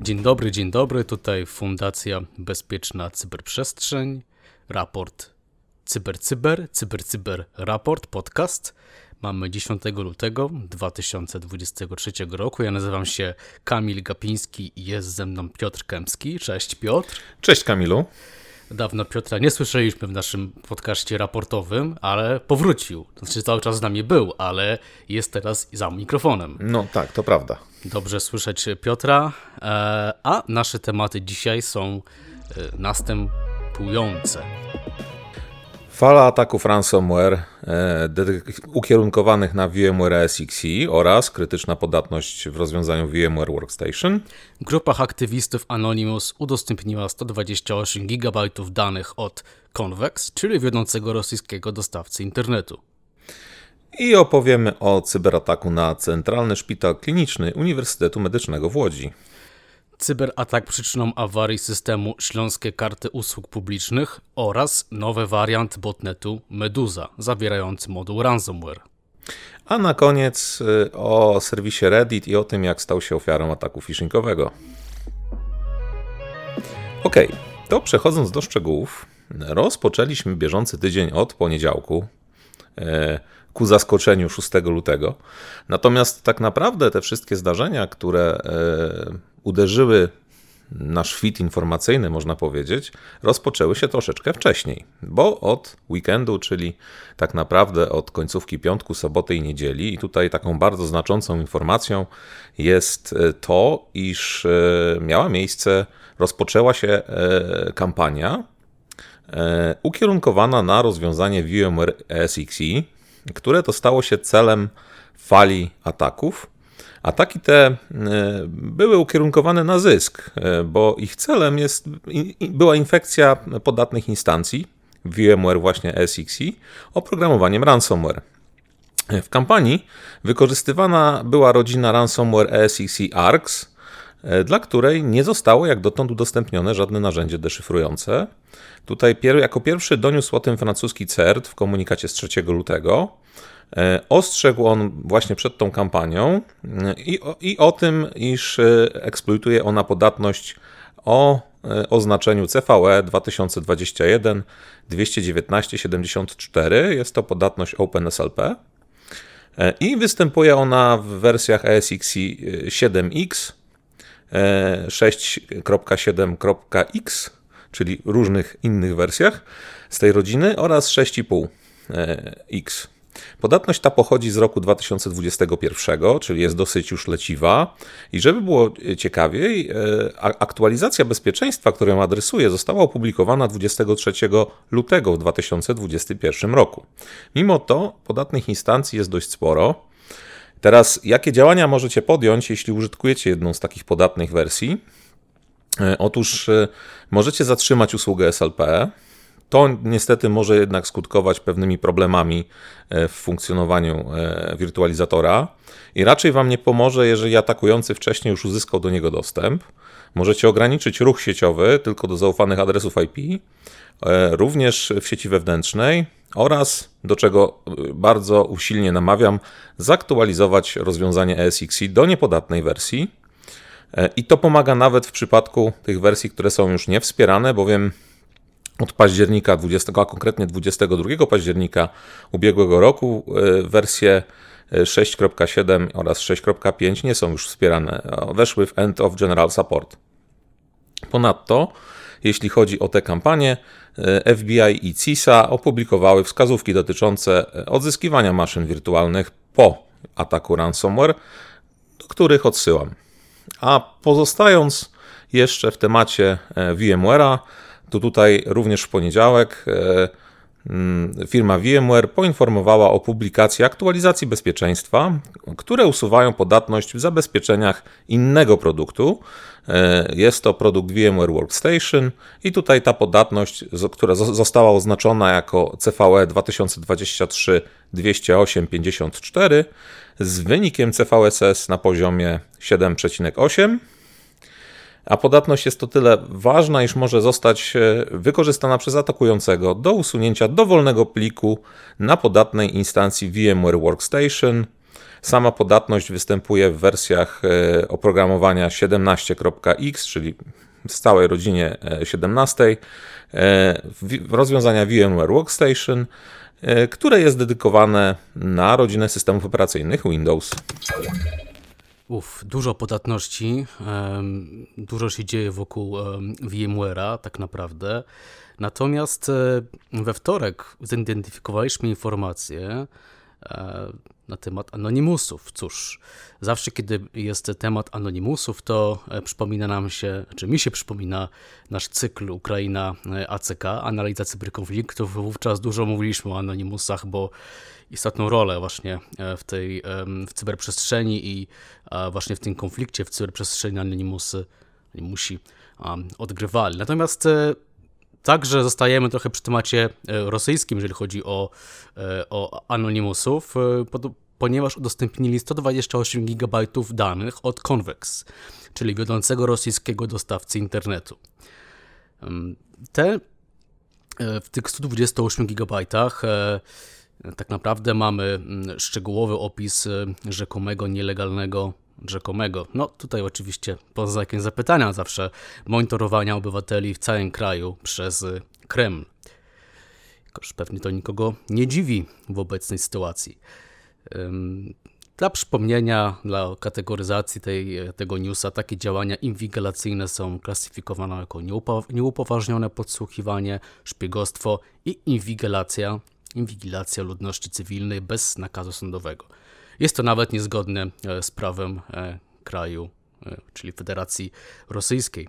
Dzień dobry, dzień dobry. Tutaj Fundacja Bezpieczna Cyberprzestrzeń, raport CyberCyber, CyberCyber Raport, podcast. Mamy 10 lutego 2023 roku. Ja nazywam się Kamil Gapiński i jest ze mną Piotr Kępski. Cześć Piotr. Cześć Kamilu. Dawno Piotra nie słyszeliśmy w naszym podcaście raportowym, ale powrócił. Znaczy cały czas z nami był, ale jest teraz za mikrofonem. No tak, to prawda. Dobrze słyszeć Piotra. E, a nasze tematy dzisiaj są e, następujące. Fala ataków ransomware e, ukierunkowanych na VMware SXE oraz krytyczna podatność w rozwiązaniu VMware Workstation. Grupa aktywistów Anonymous udostępniła 128 GB danych od Convex, czyli wiodącego rosyjskiego dostawcy internetu. I opowiemy o cyberataku na Centralny Szpital Kliniczny Uniwersytetu Medycznego w Łodzi. Cyberatak przyczyną awarii systemu Śląskie Karty Usług Publicznych oraz nowy wariant botnetu Meduza, zawierający moduł ransomware. A na koniec y, o serwisie Reddit i o tym, jak stał się ofiarą ataku phishingowego. Ok, to przechodząc do szczegółów, rozpoczęliśmy bieżący tydzień od poniedziałku e, ku zaskoczeniu 6 lutego. Natomiast tak naprawdę te wszystkie zdarzenia, które e, uderzyły nasz fit informacyjny, można powiedzieć, rozpoczęły się troszeczkę wcześniej, bo od weekendu, czyli tak naprawdę od końcówki piątku, soboty i niedzieli, i tutaj taką bardzo znaczącą informacją jest e, to, iż e, miała miejsce, rozpoczęła się kampania ukierunkowana na rozwiązanie VMware SXE, które to stało się celem fali ataków Ataki te e, były ukierunkowane na zysk, e, bo ich celem jest, była infekcja podatnych instancji VMware właśnie SXE oprogramowaniem ransomware. W kampanii wykorzystywana była rodzina ransomware SXE ARCS, e, dla której nie zostało jak dotąd udostępnione żadne narzędzie deszyfrujące. Tutaj jako pierwszy doniósł o tym francuski CERT w komunikacie z 3 lutego. E, ostrzegł on właśnie przed tą kampanią e, i o, i o tym, iż e, eksploituje ona podatność o oznaczeniu CVE 2021 219 74. Jest to podatność OpenSLP i występuje ona w wersjach ESXi 7X, 6.7.x, czyli różnych innych wersjach z tej rodziny oraz 6,5X. Podatność ta pochodzi z roku 2021, czyli jest dosyć już leciwa. I żeby było ciekawiej, e, aktualizacja bezpieczeństwa, którą adresuje, została opublikowana 23 lutego w 2021 roku. Mimo to podatnych instancji jest dość sporo. Teraz, jakie działania możecie podjąć, jeśli użytkujecie jedną z takich podatnych wersji? E, otóż e, możecie zatrzymać usługę SLP, to niestety może jednak skutkować pewnymi problemami e, w funkcjonowaniu wirtualizatora i raczej Wam nie pomoże, jeżeli atakujący wcześniej już uzyskał do niego dostęp. Możecie ograniczyć ruch sieciowy tylko do zaufanych adresów IP, również w sieci wewnętrznej oraz, do czego bardzo usilnie namawiam, zaktualizować rozwiązanie ESXi do niepodatnej wersji. I to pomaga nawet w przypadku tych wersji, które są już niewspierane, bowiem od października 20, a konkretnie 22 października ubiegłego roku e, wersje 6.7 e, oraz 6.5 nie są już wspierane. Weszły w End of General Support. Ponadto, jeśli chodzi o te kampanie, e, FBI i CISA opublikowały wskazówki dotyczące odzyskiwania maszyn wirtualnych po ataku ransomware, do których odsyłam. A pozostając jeszcze w temacie VMware'a, to tutaj również w poniedziałek e, firma VMware poinformowała o publikacji aktualizacji bezpieczeństwa, które usuwają podatność w zabezpieczeniach innego produktu. E, jest to produkt VMware Workstation i tutaj ta podatność, która została oznaczona jako CVE 2023 20854 z wynikiem CVSS na poziomie 7,8 a podatność jest to tyle ważna, iż może zostać wykorzystana przez atakującego do usunięcia dowolnego pliku na podatnej instancji VMware Workstation. Sama podatność występuje w wersjach oprogramowania 17.x, czyli w całej rodzinie 17, rozwiązania VMware Workstation E, które jest dedykowane na rodzinę systemów operacyjnych Windows. Uf, dużo podatności, dużo się dzieje wokół VMware'a tak naprawdę. Natomiast e, we wtorek zidentyfikowaliśmy informację, e, na temat anonimusów. Cóż, zawsze kiedy jest temat anonimusów, to e, przypomina nam się, czy mi się przypomina nasz cykl Ukraina ACK, analiza cyberkonfliktów. Wówczas dużo mówiliśmy o anonimusach, bo istotną rolę właśnie e, w tej w cyberprzestrzeni i właśnie w tym konflikcie w cyberprzestrzeni anonimusy musi odgrywali. Natomiast Także zostajemy trochę przy temacie e, rosyjskim, jeżeli chodzi o, e, o anonimusów, e, ponieważ udostępnili 128 GB danych od Convex, czyli wiodącego rosyjskiego dostawcy internetu. Te w tych 128 GB tak naprawdę mamy szczegółowy opis rzekomego nielegalnego rzekomego. No tutaj oczywiście poza znakiem zapytania zawsze monitorowania obywateli w całym kraju przez y, Kreml. Jakoż pewnie to nikogo nie dziwi w obecnej sytuacji. Dla przypomnienia, dla kategoryzacji tej, tego newsa, takie działania inwigilacyjne są klasyfikowane jako nieupoważnione podsłuchiwanie, szpiegostwo i inwigilacja, inwigilacja ludności cywilnej bez nakazu sądowego. Jest to nawet niezgodne e, z prawem e, kraju, e, czyli Federacji Rosyjskiej.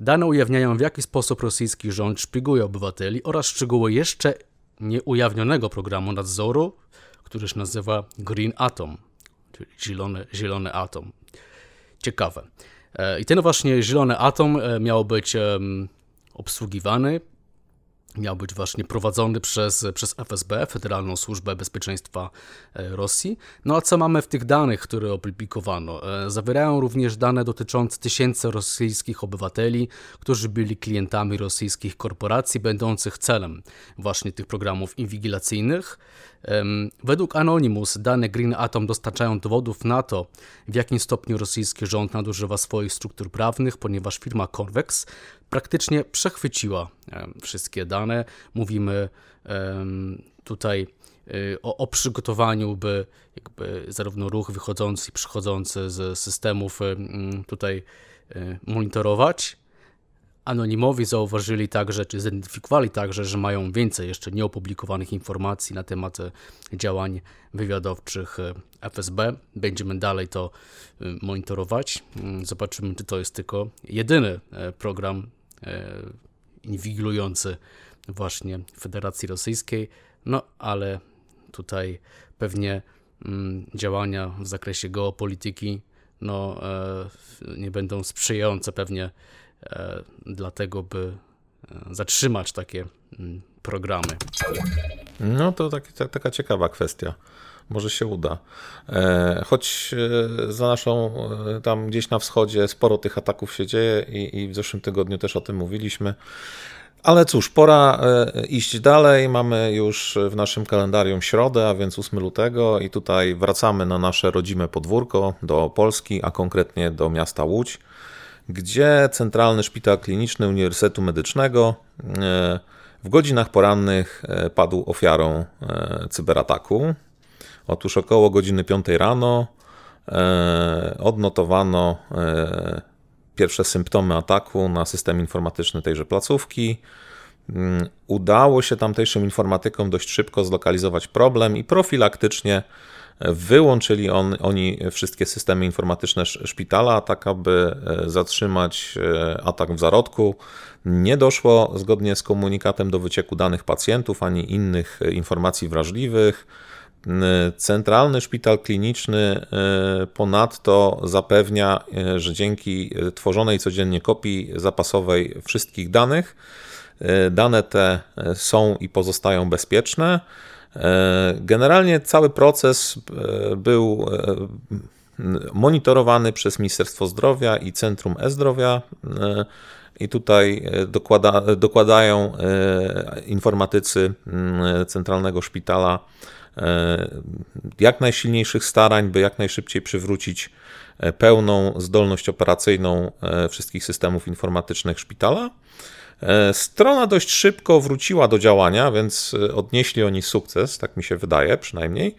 Dane ujawniają, w jaki sposób rosyjski rząd szpieguje obywateli oraz szczegóły jeszcze nieujawnionego programu nadzoru, który się nazywa Green Atom, czyli zielony, zielony atom. Ciekawe. I ten właśnie zielony atom miał być obsługiwany miał być właśnie prowadzony przez, przez FSB, Federalną Służbę Bezpieczeństwa e, Rosji. No a co mamy w tych danych, które opublikowano? E, zawierają również dane dotyczące tysięcy rosyjskich obywateli, którzy byli klientami rosyjskich korporacji, będących celem właśnie tych programów inwigilacyjnych. Według Anonymous dane Green Atom dostarczają dowodów na to, w jakim stopniu rosyjski rząd nadużywa swoich struktur prawnych, ponieważ firma Convex praktycznie przechwyciła wszystkie dane. Mówimy tutaj y, o, o, przygotowaniu, by jakby zarówno ruch wychodzący i przychodzący z systemów tutaj y, monitorować, Anonimowi zauważyli także, czy zidentyfikowali także, że mają więcej jeszcze nieopublikowanych informacji na temat e, działań wywiadowczych e, FSB. Będziemy dalej to e, monitorować. Mm, zobaczymy, czy to jest tylko jedyny program inwigilujący właśnie Federacji Rosyjskiej. No, ale tutaj pewnie mm, działania w zakresie geopolityki no, nie będą sprzyjające pewnie E, dlatego, by e, zatrzymać takie mm, programy. No to tak, taka ciekawa kwestia. Może się uda. E, choć za naszą, tam gdzieś na wschodzie, sporo tych ataków się dzieje i, i w zeszłym tygodniu też o tym mówiliśmy. Ale cóż, pora iść dalej. Mamy już w naszym kalendarium środę, a więc 8 lutego, i tutaj wracamy na nasze rodzime podwórko do Polski, a konkretnie do miasta Łódź gdzie Centralny Szpital Kliniczny Uniwersytetu Medycznego e, w godzinach porannych e, padł ofiarą e, cyberataku. Otóż około godziny 5 rano odnotowano pierwsze symptomy ataku na system informatyczny tejże placówki. Mm, udało się tamtejszym informatykom dość szybko zlokalizować problem i profilaktycznie Wyłączyli on, oni wszystkie systemy informatyczne szpitala, tak aby e, zatrzymać e, atak w zarodku. Nie doszło zgodnie z komunikatem do wycieku danych pacjentów ani innych e, informacji wrażliwych. Centralny Szpital Kliniczny ponadto zapewnia, że dzięki tworzonej codziennie kopii zapasowej wszystkich danych, dane te są i pozostają bezpieczne. Generalnie cały proces był monitorowany przez Ministerstwo Zdrowia i Centrum E-Zdrowia. I tutaj dokłada, dokładają informatycy Centralnego Szpitala jak najsilniejszych starań, by jak najszybciej przywrócić pełną zdolność operacyjną wszystkich systemów informatycznych szpitala. E, strona dość szybko wróciła do działania, więc e, odnieśli oni sukces, tak mi się wydaje przynajmniej.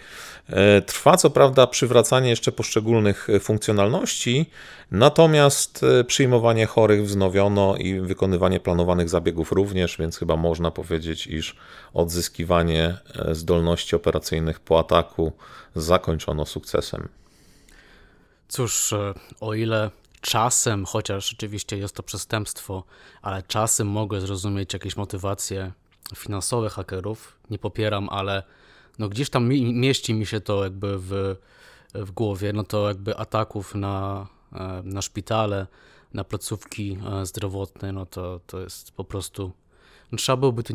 E, trwa co prawda przywracanie jeszcze poszczególnych funkcjonalności, natomiast przyjmowanie chorych wznowiono i wykonywanie planowanych zabiegów również, więc chyba można powiedzieć, iż odzyskiwanie zdolności operacyjnych po ataku zakończono sukcesem. Cóż, o ile czasem, chociaż rzeczywiście jest to przestępstwo, ale czasem mogę zrozumieć jakieś motywacje finansowe hakerów. Nie popieram, ale no gdzieś tam mi, mieści mi się to jakby w, w głowie, no to jakby ataków na, e, na szpitale, na placówki e, zdrowotne, no to, to jest po prostu trzeba byłoby tu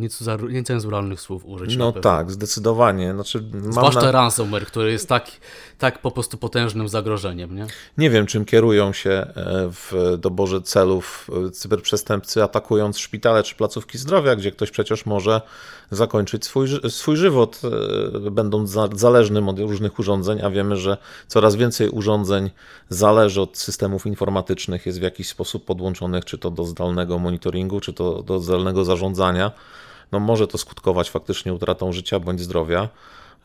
niecenzuralnych słów użyć. No tak, zdecydowanie. Znaczy, Zwłaszcza na... ransomware, który jest tak, tak po prostu potężnym zagrożeniem. Nie? nie wiem, czym kierują się e, w doborze celów e, cyberprzestępcy, atakując szpitale czy placówki zdrowia, gdzie ktoś przecież może zakończyć swój, swój żywot, e, będąc zależnym od różnych urządzeń, a wiemy, że coraz więcej urządzeń zależy od systemów informatycznych, jest w jakiś sposób podłączonych, czy to do zdalnego monitoringu, czy to do zdalnego zarządzania. No może to skutkować faktycznie utratą życia bądź zdrowia.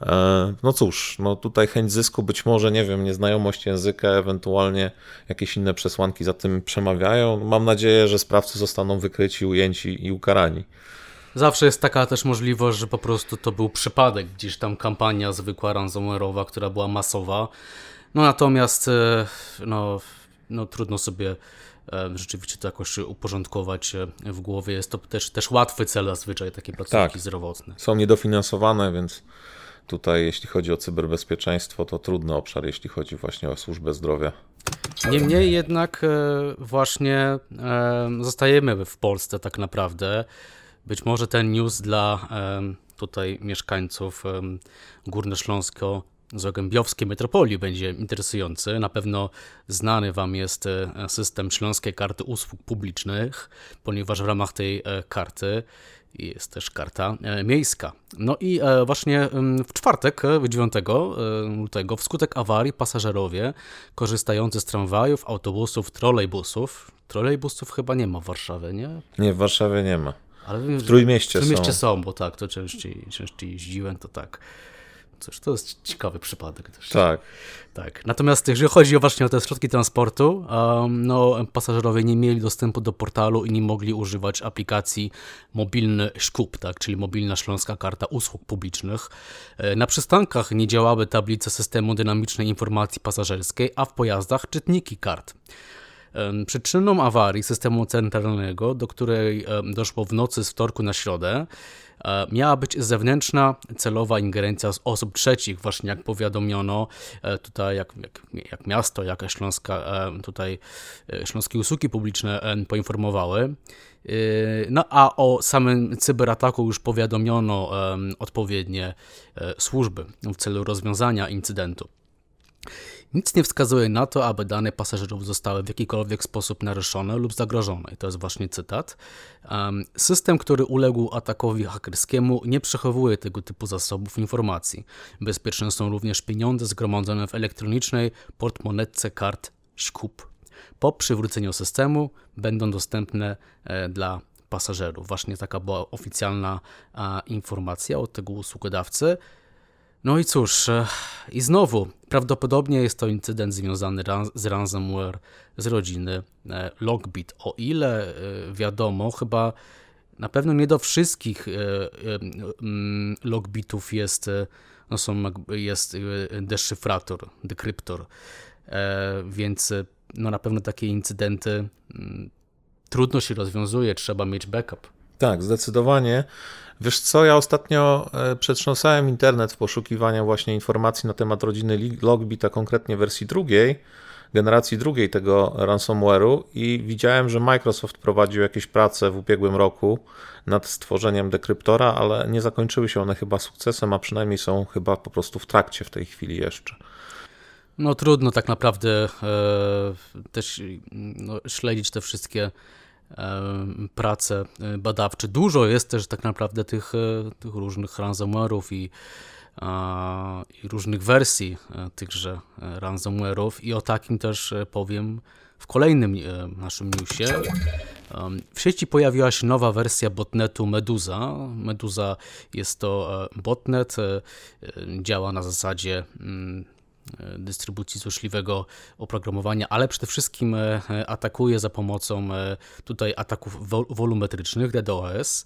E, no cóż, no tutaj chęć zysku, być może, nie wiem, nieznajomość języka, ewentualnie jakieś inne przesłanki za tym przemawiają. Mam nadzieję, że sprawcy zostaną wykryci, ujęci i ukarani. Zawsze jest taka też możliwość, że po prostu to był przypadek, gdzieś tam kampania zwykła ransomware'owa, która była masowa. No natomiast e, no, no trudno sobie rzeczywiście to jakoś uporządkować e, w głowie. Jest to też, też łatwy cel zazwyczaj, takie placówki tak, zdrowotne. Są niedofinansowane, więc tutaj jeśli chodzi o cyberbezpieczeństwo, to trudny obszar, jeśli chodzi właśnie o służbę zdrowia. Niemniej jednak właśnie zostajemy w Polsce tak naprawdę. Być może ten news dla tutaj mieszkańców Górnośląsko Zagłębiowskiej metropolii będzie interesujący. Na pewno znany Wam jest e, system Śląskiej Karty Usług Publicznych, ponieważ w ramach tej e, karty jest też karta e, miejska. No i właśnie w czwartek, 9 lutego, wskutek awarii pasażerowie korzystający z tramwajów, autobusów, trolejbusów, trolejbusów chyba nie ma w Warszawie, nie? Nie, w Warszawie nie ma. Ale w Trójmieście, w Trójmieście są. są, bo tak, to częściej, częściej jeździłem, to tak. Cóż, to jest ciekawy przypadek też. Tak. Tak. Natomiast jeżeli chodzi o właśnie o te środki transportu, um, no, pasażerowie nie mieli dostępu do portalu i nie mogli używać aplikacji mobilny Szkup, tak, czyli mobilna śląska karta usług publicznych. E, na przystankach nie działały tablice systemu dynamicznej informacji pasażerskiej, a w pojazdach czytniki kart. Przyczyną awarii systemu centralnego, do której doszło w nocy z wtorku na środę, e, miała być zewnętrzna celowa ingerencja z osób trzecich, właśnie jak powiadomiono e, tutaj, jak, jak, jak miasto, jak Śląska, tutaj e, Śląskie Usługi Publiczne poinformowały. No a o samym cyberataku już powiadomiono odpowiednie służby w celu rozwiązania incydentu. Nic nie wskazuje na to, aby dane pasażerów zostały w jakikolwiek sposób naruszone lub zagrożone. I to jest właśnie cytat. System, który uległ atakowi hakerskiemu, nie przechowuje tego typu zasobów informacji. Bezpieczne są również pieniądze zgromadzone w elektronicznej portmonetce kart ŚKUP. Po przywróceniu systemu będą dostępne e, dla pasażerów. Właśnie taka była oficjalna informacja od tego usługodawcy. No i cóż, e, i znowu, prawdopodobnie jest to incydent związany z ransomware z rodziny e, Logbit. O ile e, wiadomo, chyba na pewno nie do wszystkich mm, logbitów jest, no są, jest deszyfrator, dekryptor, więc no na pewno takie incydenty mm, trudno się rozwiązuje, trzeba mieć backup. Tak, zdecydowanie. Wiesz co, ja ostatnio e, przetrząsałem internet w poszukiwaniu właśnie informacji na temat rodziny Logbit, a konkretnie wersji drugiej, generacji drugiej tego ransomware'u i widziałem, że Microsoft prowadził jakieś prace w ubiegłym roku nad stworzeniem dekryptora, ale nie zakończyły się one chyba sukcesem, a przynajmniej są chyba po prostu w trakcie w tej chwili jeszcze. No trudno tak naprawdę e, też no, śledzić te wszystkie prace e, badawcze. Dużo jest też tak naprawdę tych, e, tych różnych ransomware'ów i, i różnych wersji e, tychże ransomware'ów i o takim też powiem w kolejnym naszym newsie. W sieci pojawiła się nowa wersja botnetu Medusa. Medusa jest to botnet, działa na zasadzie mm, dystrybucji złośliwego oprogramowania, ale przede wszystkim e, atakuje za pomocą e, tutaj ataków wolumetrycznych DDoS.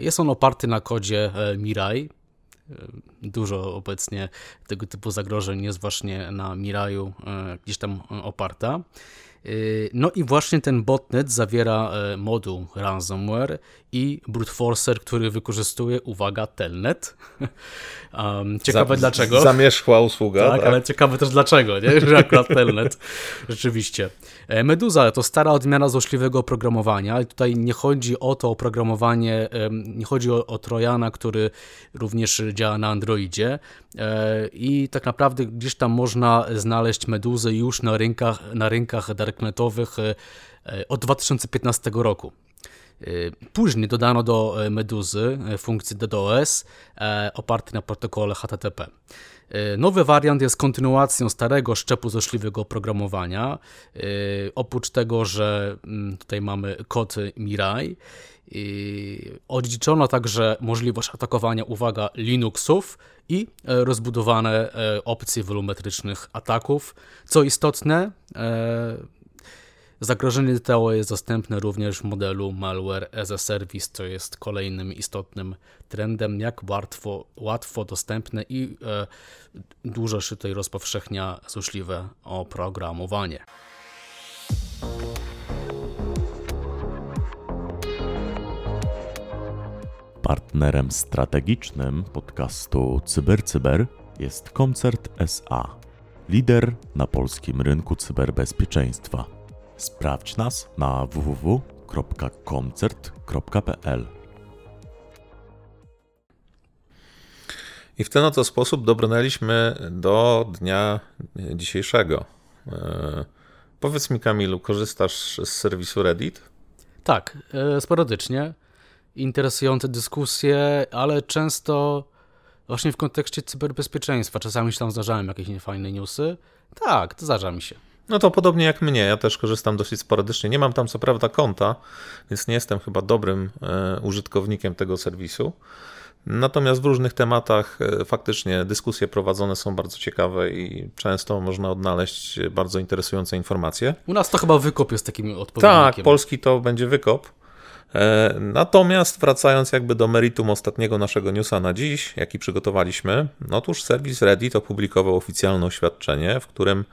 Jest on oparty na kodzie Mirai. Dużo obecnie tego typu zagrożeń jest właśnie na Miraju gdzieś tam oparta. No i właśnie ten botnet zawiera moduł ransomware i brute forcer, który wykorzystuje, uwaga, telnet. Ciekawe Za, dlaczego. Zamierzchła usługa. Tak, tak, ale ciekawe też dlaczego, nie? że akurat telnet. Rzeczywiście. E, Meduza to stara odmiana złośliwego oprogramowania. I tutaj nie chodzi o to oprogramowanie, nie chodzi o, o Trojana, który również działa na Androidzie. E, I tak naprawdę gdzieś tam można znaleźć Meduzę już na rynkach, na rynkach darknetowych e, od 2015 roku. Y, później dodano do e, Meduzy e, funkcję DDoS e, oparty na protokole HTTP. Nowy wariant jest kontynuacją starego szczepu złośliwego oprogramowania. Oprócz tego, że mm, tutaj mamy kod Mirai, odziedziczono także możliwość atakowania, uwaga, Linuxów i rozbudowane opcje wolumetrycznych ataków. Co istotne, Zagrożenie DTO jest dostępne również w modelu malware as a service, co jest kolejnym istotnym trendem, jak łatwo, łatwo dostępne i e, dużo się tutaj rozpowszechnia złośliwe oprogramowanie. Partnerem strategicznym podcastu CyberCyber jest Koncert SA, lider na polskim rynku cyberbezpieczeństwa. Sprawdź nas na www.koncert.pl. I w ten oto sposób dobrnęliśmy do dnia dzisiejszego. E, powiedz mi, Kamilu, korzystasz z serwisu Reddit? Tak, e, sporadycznie. Interesujące dyskusje, ale często właśnie w kontekście cyberbezpieczeństwa. Czasami się tam zdarzają jakieś niefajne newsy. Tak, to zdarza mi się. No to podobnie jak mnie, ja też korzystam dosyć sporadycznie. Nie mam tam co prawda konta, więc nie jestem chyba dobrym e, użytkownikiem tego serwisu. Natomiast w różnych tematach e, faktycznie dyskusje prowadzone są bardzo ciekawe i często można odnaleźć bardzo interesujące informacje. U nas to chyba wykop jest takim odpowiednikiem. Tak, polski to będzie wykop. E, natomiast wracając jakby do meritum ostatniego naszego newsa na dziś, jaki przygotowaliśmy, otóż serwis Reddit opublikował oficjalne oświadczenie, w którym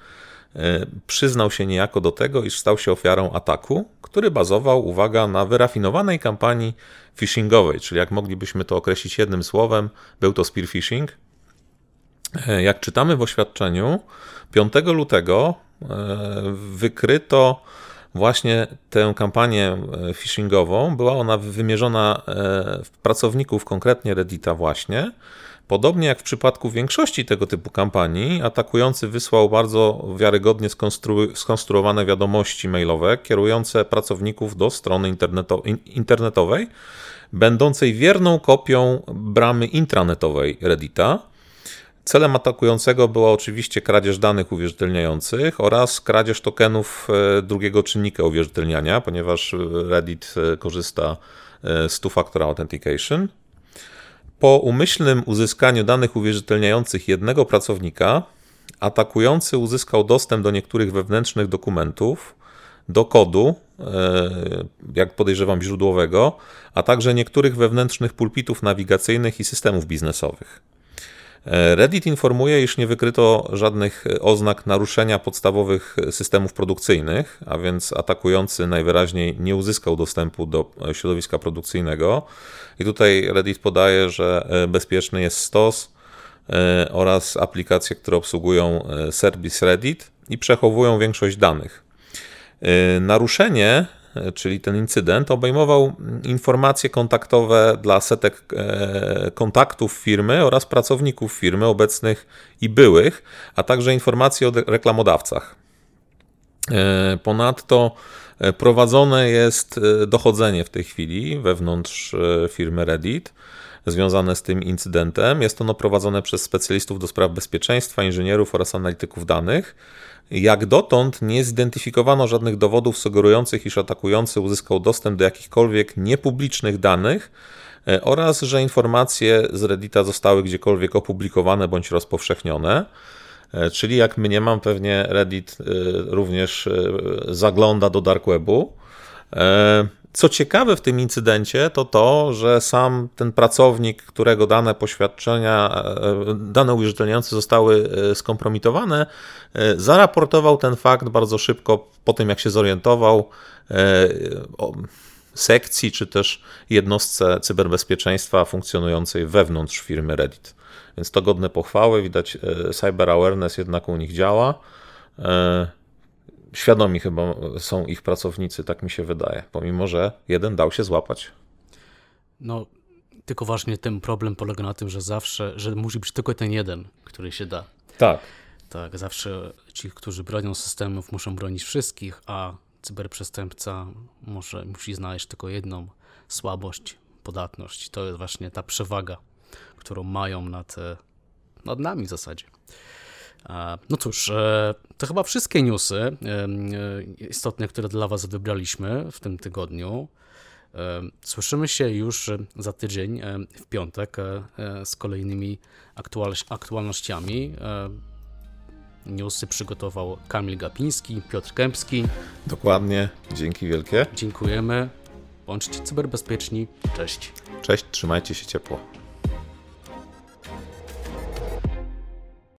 przyznał się niejako do tego, iż stał się ofiarą ataku, który bazował, uwaga, na wyrafinowanej kampanii phishingowej, czyli jak moglibyśmy to określić jednym słowem, był to spear phishing. E, jak czytamy w oświadczeniu, 5 lutego e, wykryto właśnie tę kampanię phishingową. Była ona wymierzona w pracowników, konkretnie Reddita właśnie, Podobnie jak w przypadku większości tego typu kampanii, atakujący wysłał bardzo wiarygodnie skonstru skonstruowane wiadomości mailowe kierujące pracowników do strony interneto internetowej, będącej wierną kopią bramy intranetowej Reddita. Celem atakującego była oczywiście kradzież danych uwierzytelniających oraz kradzież tokenów e, drugiego czynnika uwierzytelniania, ponieważ Reddit e, korzysta e, z two-factor authentication. Po umyślnym uzyskaniu danych uwierzytelniających jednego pracownika, atakujący uzyskał dostęp do niektórych wewnętrznych dokumentów, do kodu, e, jak podejrzewam źródłowego, a także niektórych wewnętrznych pulpitów nawigacyjnych i systemów biznesowych. E, Reddit informuje, iż nie wykryto żadnych oznak naruszenia podstawowych systemów produkcyjnych, a więc atakujący najwyraźniej nie uzyskał dostępu do środowiska produkcyjnego. I tutaj Reddit podaje, że e, bezpieczny jest stos e, oraz aplikacje, które obsługują serwis Reddit i przechowują większość danych. Naruszenie e, czyli ten incydent, obejmował informacje kontaktowe dla setek e, kontaktów firmy oraz pracowników firmy obecnych i byłych, a także informacje o reklamodawcach. E, ponadto prowadzone jest dochodzenie w tej chwili wewnątrz firmy Reddit związane z tym incydentem. Jest ono prowadzone przez specjalistów do spraw bezpieczeństwa, inżynierów oraz analityków danych. Jak dotąd nie zidentyfikowano żadnych dowodów sugerujących, iż atakujący uzyskał dostęp do jakichkolwiek niepublicznych danych e, oraz że informacje z Reddita zostały gdziekolwiek opublikowane bądź rozpowszechnione. E, czyli jak mniemam, pewnie Reddit e, również zagląda do dark webu. Co ciekawe w tym incydencie, to to, że sam ten pracownik, którego dane poświadczenia, e, dane uwierzytelniające zostały e, skompromitowane, e, zaraportował ten fakt bardzo szybko po tym, jak się zorientował sekcji czy też jednostce cyberbezpieczeństwa funkcjonującej wewnątrz firmy Reddit. Więc to godne pochwały. Widać, cyber awareness jednak u nich działa świadomi chyba są ich pracownicy, tak mi się wydaje, pomimo że jeden dał się złapać. No, tylko właśnie ten problem polega na tym, że zawsze, że musi być tylko ten jeden, który się da. Tak. Tak, zawsze ci, którzy bronią systemów, muszą bronić wszystkich, a cyberprzestępca może, musi znaleźć tylko jedną słabość, podatność. To jest właśnie ta przewaga, którą mają nad, nad nami w zasadzie. No cóż, e, to chyba wszystkie newsy e, istotne, które dla Was wybraliśmy w tym tygodniu. E, słyszymy się już za tydzień, w piątek, z kolejnymi aktualnościami. Newsy przygotował Kamil Gapiński, Piotr Kępski. Dokładnie, dzięki wielkie. Dziękujemy. Bądźcie cyberbezpieczni. Cześć. Cześć, trzymajcie się ciepło.